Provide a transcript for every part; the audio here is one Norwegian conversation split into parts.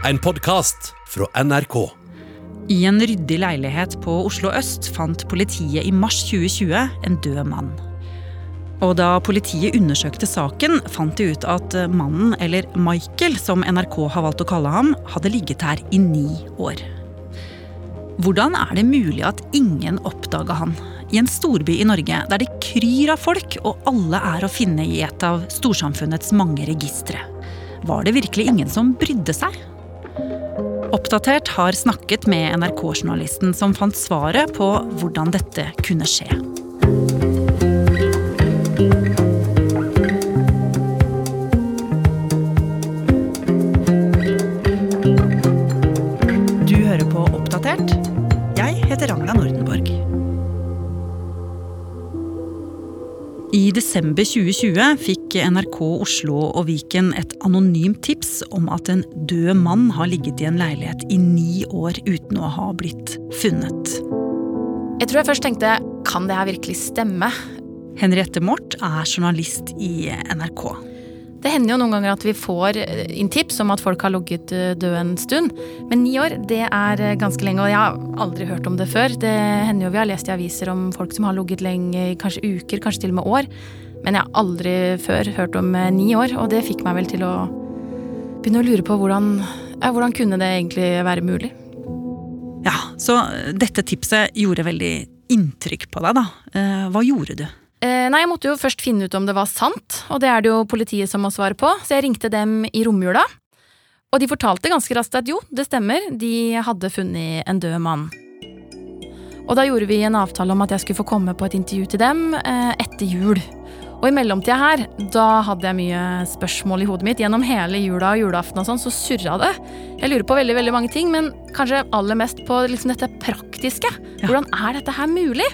En podkast fra NRK. I en ryddig leilighet på Oslo øst fant politiet i mars 2020 en død mann. Og da politiet undersøkte saken, fant de ut at mannen, eller Michael som NRK har valgt å kalle ham, hadde ligget her i ni år. Hvordan er det mulig at ingen oppdaga han? I en storby i Norge der det kryr av folk, og alle er å finne i et av storsamfunnets mange registre. Var det virkelig ingen som brydde seg? Oppdatert har snakket med NRK-journalisten som fant svaret på hvordan dette kunne skje. Du hører på Oppdatert. Jeg heter Ragna Nordenborg. I desember 2020 fikk NRK Oslo og Viken et anonymt tips om at en død mann har ligget i en leilighet i ni år uten å ha blitt funnet. Jeg tror jeg først tenkte kan det her virkelig stemme? Henriette Mort er journalist i NRK. Det hender jo noen ganger at vi får eh, inn tips om at folk har ligget eh, død en stund. Men ni år, det er eh, ganske lenge, og jeg har aldri hørt om det før. Det hender jo vi har lest i aviser om folk som har ligget lenge, kanskje uker, kanskje til og med år. Men jeg har aldri før hørt om ni år, og det fikk meg vel til å begynne å lure på hvordan, ja, hvordan kunne det egentlig være mulig. Ja, så dette tipset gjorde veldig inntrykk på deg, da. Hva gjorde du? Eh, nei, Jeg måtte jo først finne ut om det var sant, og det er det jo politiet som må svare på, så jeg ringte dem i romjula. Og de fortalte ganske raskt at jo, det stemmer, de hadde funnet en død mann. Og da gjorde vi en avtale om at jeg skulle få komme på et intervju til dem eh, etter jul. Og i mellomtida her, da hadde jeg mye spørsmål i hodet mitt. Gjennom hele jula og julaften og sånn, så surra det. Jeg lurer på veldig veldig mange ting, men kanskje aller mest på liksom dette praktiske. Hvordan er dette her mulig?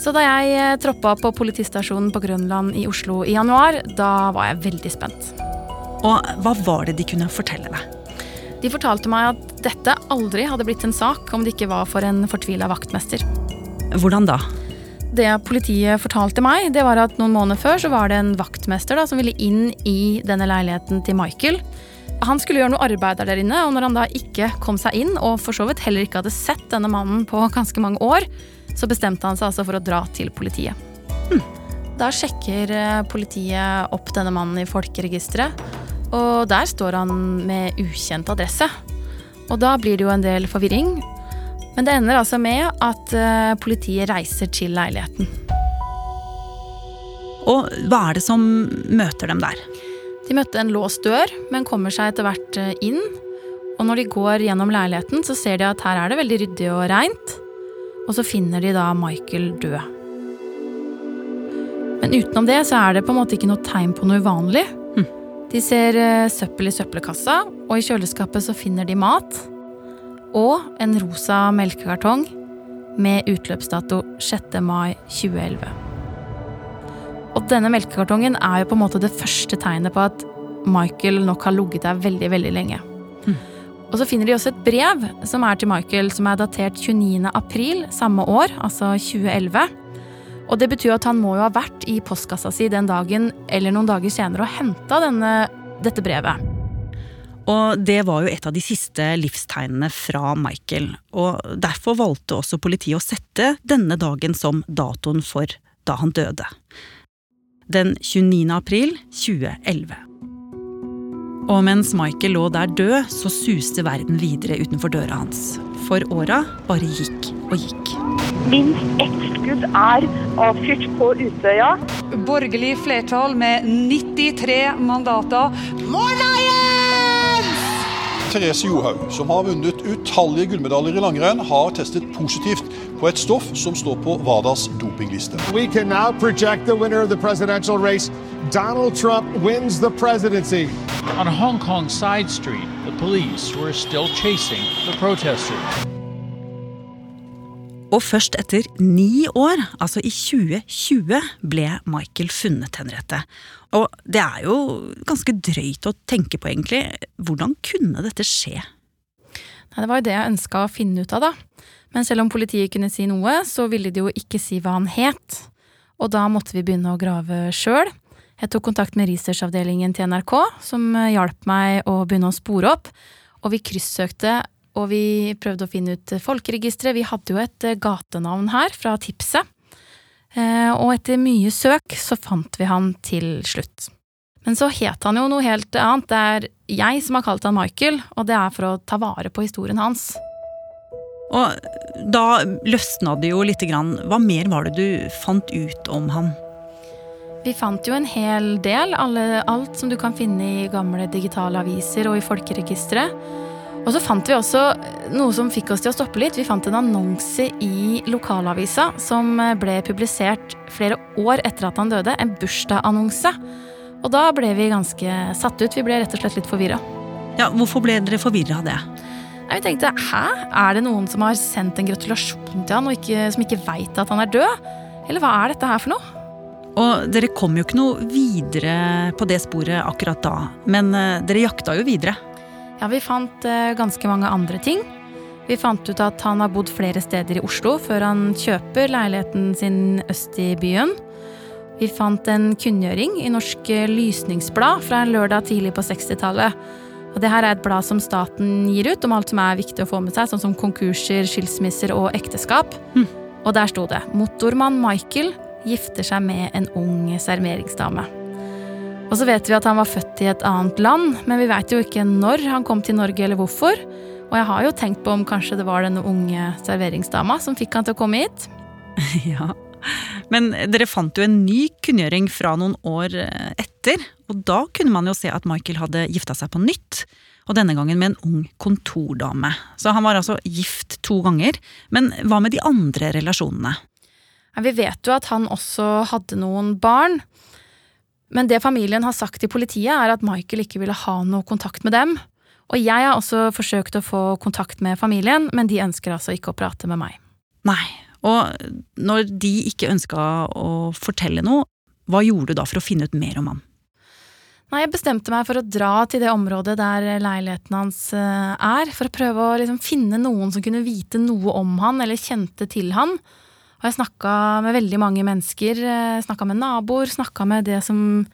Så da jeg eh, troppa på politistasjonen på Grønland i Oslo i januar, da var jeg veldig spent. Og hva var det de kunne fortelle deg? De fortalte meg at dette aldri hadde blitt en sak om det ikke var for en fortvila vaktmester. Hvordan da? Det politiet fortalte meg, det var at noen måneder før så var det en vaktmester da, som ville inn i denne leiligheten til Michael. Han skulle gjøre noe arbeid der inne, og når han da ikke kom seg inn, og for så vidt heller ikke hadde sett denne mannen på ganske mange år, så bestemte han seg altså for å dra til politiet. Hm. Da sjekker eh, politiet opp denne mannen i folkeregisteret, og der står han med ukjent adresse. Og da blir det jo en del forvirring. Men det ender altså med at eh, politiet reiser til leiligheten. Og hva er det som møter dem der? De møtte en låst dør, men kommer seg etter hvert eh, inn. Og når de går gjennom leiligheten, så ser de at her er det veldig ryddig og reint og så finner de da Michael død. Men utenom det så er det på en måte ikke noe tegn på noe uvanlig. Hm. De ser uh, søppel i søppelkassa, og i kjøleskapet så finner de mat. Og en rosa melkekartong med utløpsdato 6. mai 2011. Og denne melkekartongen er jo på en måte det første tegnet på at Michael nok har ligget der veldig, veldig lenge. Mm. Og så finner de også et brev som er til Michael, som er datert 29. april samme år, altså 2011. Og det betyr at han må jo ha vært i postkassa si den dagen eller noen dager senere og henta dette brevet. Og det var jo et av de siste livstegnene fra Michael. Og derfor valgte også politiet å sette denne dagen som datoen for da han døde. Den 29. april 2011. Og mens Michael lå der død, så suste verden videre utenfor døra hans. For åra bare gikk og gikk. Minst ett skudd er avfyrt på Utøya. Borgerlig flertall med 93 mandater. Mornings! Therese Johaug, som har vunnet utallige gullmedaljer i langrenn, har testet positivt på et stoff som står på WADAs dopingliste. We can now project the winner of the presidential race. Donald Trump wins the presidency. On a Hong Kong side street, the police were still chasing the protesters. Og først etter ni år, altså i 2020, ble Michael funnet, Henriette. Og det er jo ganske drøyt å tenke på, egentlig. Hvordan kunne dette skje? Nei, det var jo det jeg ønska å finne ut av, da. Men selv om politiet kunne si noe, så ville de jo ikke si hva han het. Og da måtte vi begynne å grave sjøl. Jeg tok kontakt med researchavdelingen til NRK, som hjalp meg å begynne å spore opp. Og vi kryssøkte, og vi prøvde å finne ut folkeregisteret. Vi hadde jo et eh, gatenavn her fra tipset. Eh, og etter mye søk så fant vi han til slutt. Men så het han jo noe helt annet. Det er jeg som har kalt han Michael, og det er for å ta vare på historien hans. Og da løsna det jo lite grann. Hva mer var det du fant ut om han? Vi fant jo en hel del. Alle, alt som du kan finne i gamle digitale aviser og i folkeregisteret. Og så fant vi også noe som fikk oss til å stoppe litt. Vi fant en annonse i lokalavisa som ble publisert flere år etter at han døde. En bursdagsannonse. Og da ble vi ganske satt ut. Vi ble rett og slett litt forvirra. Ja, hvorfor ble dere forvirra av det? Nei, Vi tenkte hæ, er det noen som har sendt en gratulasjon til han og ikke, som ikke veit at han er død? Eller hva er dette her for noe? Og dere kom jo ikke noe videre på det sporet akkurat da, men eh, dere jakta jo videre. Ja, vi fant uh, ganske mange andre ting. Vi fant ut at han har bodd flere steder i Oslo før han kjøper leiligheten sin øst i byen. Vi fant en kunngjøring i Norsk Lysningsblad fra en lørdag tidlig på 60-tallet og det her er et blad som staten gir ut om alt som er viktig å få med seg, sånn som konkurser, skilsmisser og ekteskap. Mm. Og der sto det 'Motormann Michael gifter seg med en ung serveringsdame'. Og så vet vi at han var født i et annet land, men vi veit jo ikke når han kom til Norge eller hvorfor. Og jeg har jo tenkt på om kanskje det var denne unge serveringsdama som fikk han til å komme hit. ja, men dere fant jo en ny kunngjøring fra noen år etter, og da kunne man jo se at Michael hadde gifta seg på nytt. Og denne gangen med en ung kontordame. Så han var altså gift to ganger. Men hva med de andre relasjonene? Vi vet jo at han også hadde noen barn. Men det familien har sagt til politiet, er at Michael ikke ville ha noe kontakt med dem. Og jeg har også forsøkt å få kontakt med familien, men de ønsker altså ikke å prate med meg. Nei, og når de ikke ønska å fortelle noe, hva gjorde du da for å finne ut mer om han? Nei, Jeg bestemte meg for å dra til det området der leiligheten hans eh, er, for å prøve å liksom finne noen som kunne vite noe om han, eller kjente til han. Og jeg snakka med veldig mange mennesker. Eh, snakka med naboer, snakka med det som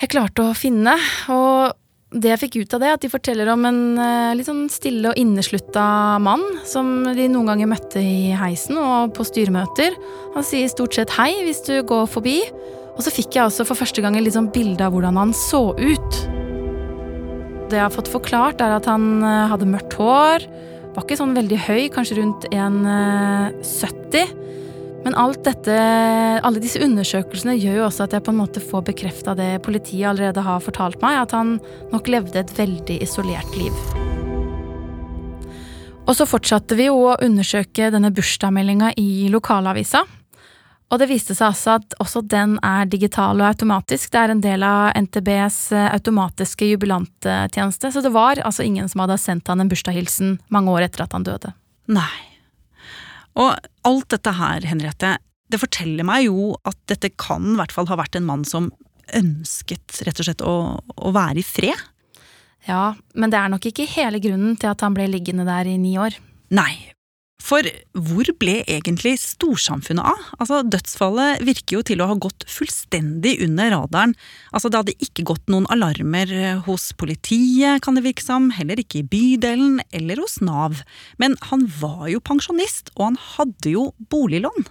jeg klarte å finne. Og det jeg fikk ut av det, at de forteller om en uh, litt sånn stille og inneslutta mann som de noen ganger møtte i heisen og på styremøter. Han sier stort sett hei hvis du går forbi. Og så fikk jeg også for første gang et sånn bilde av hvordan han så ut. Det jeg har fått forklart, er at han uh, hadde mørkt hår. Var ikke sånn veldig høy, kanskje rundt 1,70. Uh, men alt dette, alle disse undersøkelsene gjør jo også at jeg på en måte får bekrefta det politiet allerede har fortalt meg, at han nok levde et veldig isolert liv. Og så fortsatte vi å undersøke denne bursdagsmeldinga i lokalavisa. Og det viste seg altså at også den er digital og automatisk. Det er en del av NTBs automatiske jubilanttjeneste, så det var altså ingen som hadde sendt han en bursdagshilsen mange år etter at han døde. Nei. Og alt dette her, Henriette, det forteller meg jo at dette kan i hvert fall ha vært en mann som ønsket rett og slett å, å være i fred. Ja, men det er nok ikke hele grunnen til at han ble liggende der i ni år. Nei, for hvor ble egentlig storsamfunnet av? Altså, Dødsfallet virker jo til å ha gått fullstendig under radaren. Altså, Det hadde ikke gått noen alarmer hos politiet, kan det virke som, heller ikke i bydelen eller hos Nav. Men han var jo pensjonist, og han hadde jo boliglån.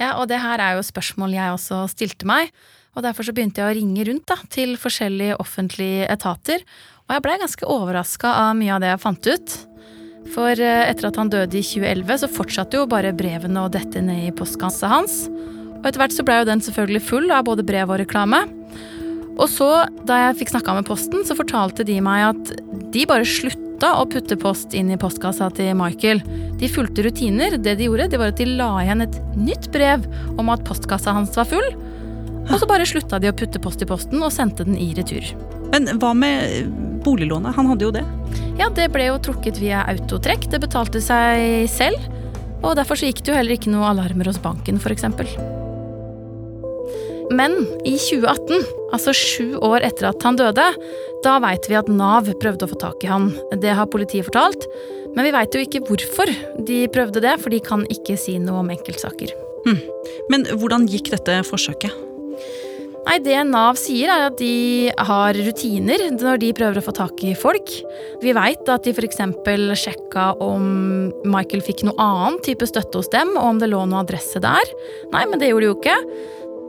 Ja, og det her er jo spørsmål jeg også stilte meg. Og derfor så begynte jeg å ringe rundt da, til forskjellige offentlige etater. Og jeg blei ganske overraska av mye av det jeg fant ut. For eh, etter at han døde i 2011, så fortsatte jo bare brevene å dette ned i postkassa hans. Og etter hvert så blei jo den selvfølgelig full av både brev og reklame. Og så, da jeg fikk snakka med Posten, så fortalte de meg at de bare slutta å putte post inn i postkassa til Michael. De fulgte rutiner. Det de gjorde, det var at de la igjen et nytt brev om at postkassa hans var full. Og så bare slutta de å putte post i posten og sendte den i retur. Men hva med boliglånet? Han hadde jo det. Ja, det ble jo trukket via autotrekk. Det betalte seg selv. Og derfor så gikk det jo heller ikke noe alarmer hos banken, f.eks. Men i 2018, altså sju år etter at han døde, da veit vi at Nav prøvde å få tak i han. Det har politiet fortalt. Men vi veit jo ikke hvorfor de prøvde det, for de kan ikke si noe om enkeltsaker. Mm. Men hvordan gikk dette forsøket? Nei, Det Nav sier, er at de har rutiner når de prøver å få tak i folk. Vi veit at de f.eks. sjekka om Michael fikk noe annen type støtte hos dem, og om det lå noe adresse der. Nei, men det gjorde de jo ikke.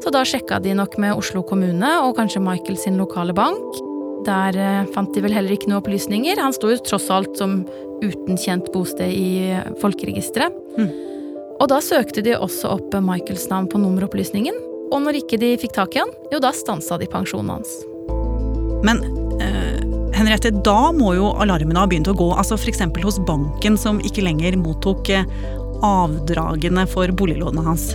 Så da sjekka de nok med Oslo kommune og kanskje Michael sin lokale bank. Der eh, fant de vel heller ikke noen opplysninger. Han sto jo tross alt som uten kjent bosted i folkeregisteret. Mm. Og da søkte de også opp Michaels navn på nummeropplysningen. Og når ikke de fikk tak i han, jo da stansa de pensjonen hans. Men eh, Henriette, da må jo alarmene ha begynt å gå. altså F.eks. hos banken som ikke lenger mottok eh, avdragene for boliglånet hans.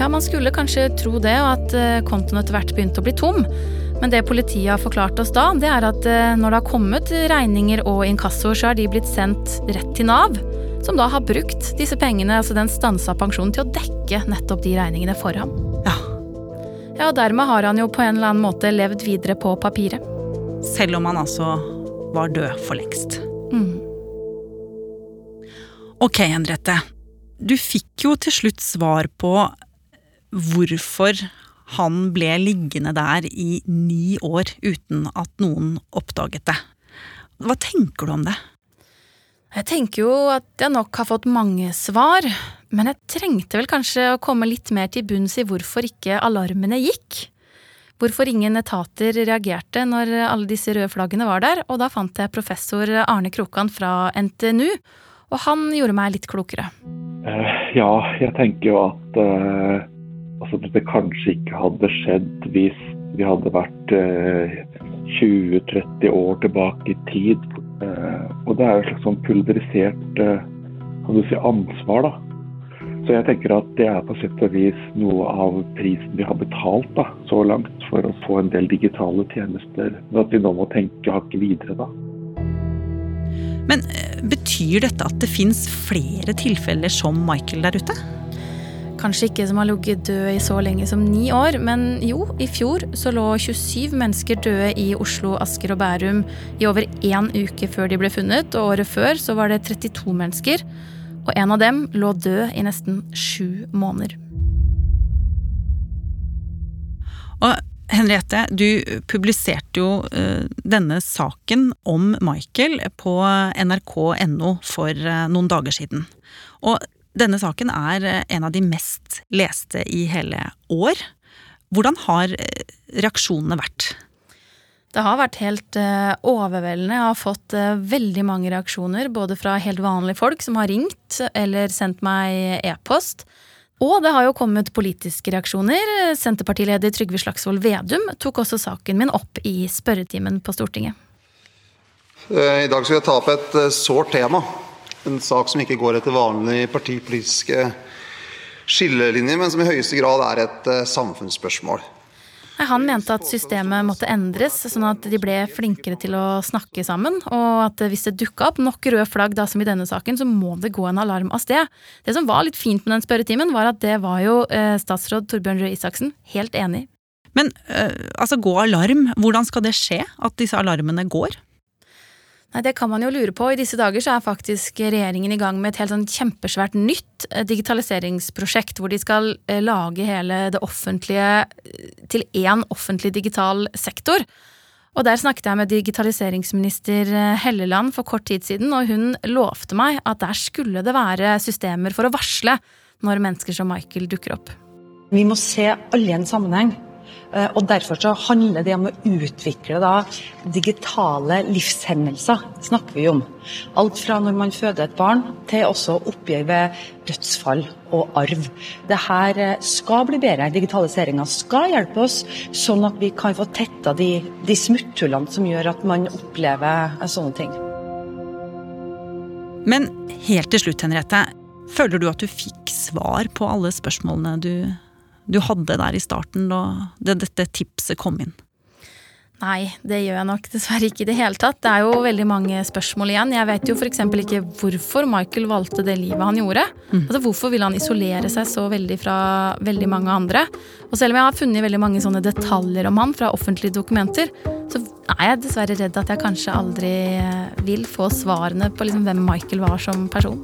Ja, man skulle kanskje tro det, og at eh, kontoen etter hvert begynte å bli tom. Men det politiet har forklart oss da, det er at eh, når det har kommet regninger og inkassoer, så har de blitt sendt rett til Nav. Som da har brukt disse pengene, altså den stansa pensjonen, til å dekke nettopp de regningene for ham. Ja. Og dermed har han jo på en eller annen måte levd videre på papiret. Selv om han altså var død for lengst. Mm. Ok, Henriette. Du fikk jo til slutt svar på hvorfor han ble liggende der i ni år uten at noen oppdaget det. Hva tenker du om det? Jeg tenker jo at jeg nok har fått mange svar, men jeg trengte vel kanskje å komme litt mer til bunns i hvorfor ikke alarmene gikk. Hvorfor ingen etater reagerte når alle disse røde flaggene var der, og da fant jeg professor Arne Krokan fra NTNU, og han gjorde meg litt klokere. Eh, ja, jeg tenker jo at eh, altså det kanskje ikke hadde skjedd hvis vi hadde vært eh, 20-30 år tilbake i tid. Eh, og det er jo et slags sånn pulverisert eh, kan du si, ansvar, da. Så jeg tenker at det er på sett og vis noe av prisen vi har betalt da, så langt for å få en del digitale tjenester. Men at vi nå må tenke hakket videre, da. Men eh, betyr dette at det fins flere tilfeller som Michael der ute? Kanskje ikke som har ligget død i så lenge som ni år, men jo, i fjor så lå 27 mennesker døde i Oslo, Asker og Bærum i over én uke før de ble funnet, og året før så var det 32 mennesker. Og en av dem lå død i nesten sju måneder. Og Henriette, du publiserte jo eh, denne saken om Michael på nrk.no for eh, noen dager siden. Og denne saken er eh, en av de mest leste i hele år. Hvordan har eh, reaksjonene vært? Det har vært helt eh, overveldende. Jeg har fått veldig mange reaksjoner, både fra helt vanlige folk som har ringt eller sendt meg e-post. Og det har jo kommet politiske reaksjoner. Senterpartileder Trygve Slagsvold Vedum tok også saken min opp i spørretimen på Stortinget. I dag skal jeg ta opp et sårt tema. En sak som ikke går etter vanlige partipolitiske skillelinjer, men som i høyeste grad er et eh, samfunnsspørsmål. Han mente at systemet måtte endres, sånn at de ble flinkere til å snakke sammen. Og at hvis det dukka opp nok røde flagg, da, som i denne saken, så må det gå en alarm av sted. Det som var litt fint med den spørretimen, var at det var jo eh, statsråd Torbjørn Røe Isaksen helt enig i. Men eh, altså, gå alarm, hvordan skal det skje at disse alarmene går? Nei, Det kan man jo lure på. I disse dager så er faktisk regjeringen i gang med et helt sånn kjempesvært nytt eh, digitaliseringsprosjekt, hvor de skal eh, lage hele det offentlige eh, til én offentlig digital sektor. Og Der snakket jeg med digitaliseringsminister Helleland for kort tid siden, og hun lovte meg at der skulle det være systemer for å varsle når mennesker som Michael dukker opp. Vi må se alle i en sammenheng. Eh, og Derfor så handler det om å utvikle da, digitale livshendelser. snakker vi om. Alt fra når man føder et barn, til også oppgjør ved dødsfall og arv. Dette eh, skal bli bedre. Digitaliseringa skal hjelpe oss, sånn at vi kan få tetta de, de smutthullene som gjør at man opplever eh, sånne ting. Men helt til slutt, Henriette. Føler du at du fikk svar på alle spørsmålene du du hadde der i starten da dette tipset kom inn? Nei, det gjør jeg nok dessverre ikke i det hele tatt. Det er jo veldig mange spørsmål igjen. Jeg vet jo f.eks. ikke hvorfor Michael valgte det livet han gjorde. Mm. Altså Hvorfor ville han isolere seg så veldig fra veldig mange andre? Og selv om jeg har funnet veldig mange sånne detaljer om han fra offentlige dokumenter, så er jeg dessverre redd at jeg kanskje aldri vil få svarene på liksom hvem Michael var som person.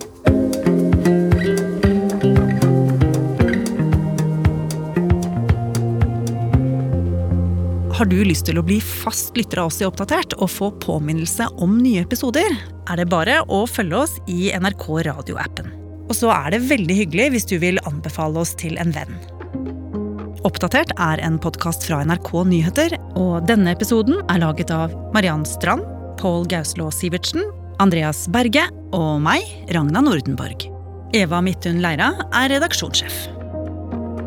Har du lyst til å bli fast lytter av oss i Oppdatert og få påminnelse om nye episoder, er det bare å følge oss i NRK radioappen. Og så er det veldig hyggelig hvis du vil anbefale oss til en venn. Oppdatert er en podkast fra NRK Nyheter, og denne episoden er laget av Mariann Strand, Pål Gauslå Sivertsen, Andreas Berge og meg, Ragna Nordenborg. Eva Midthun Leira er redaksjonssjef.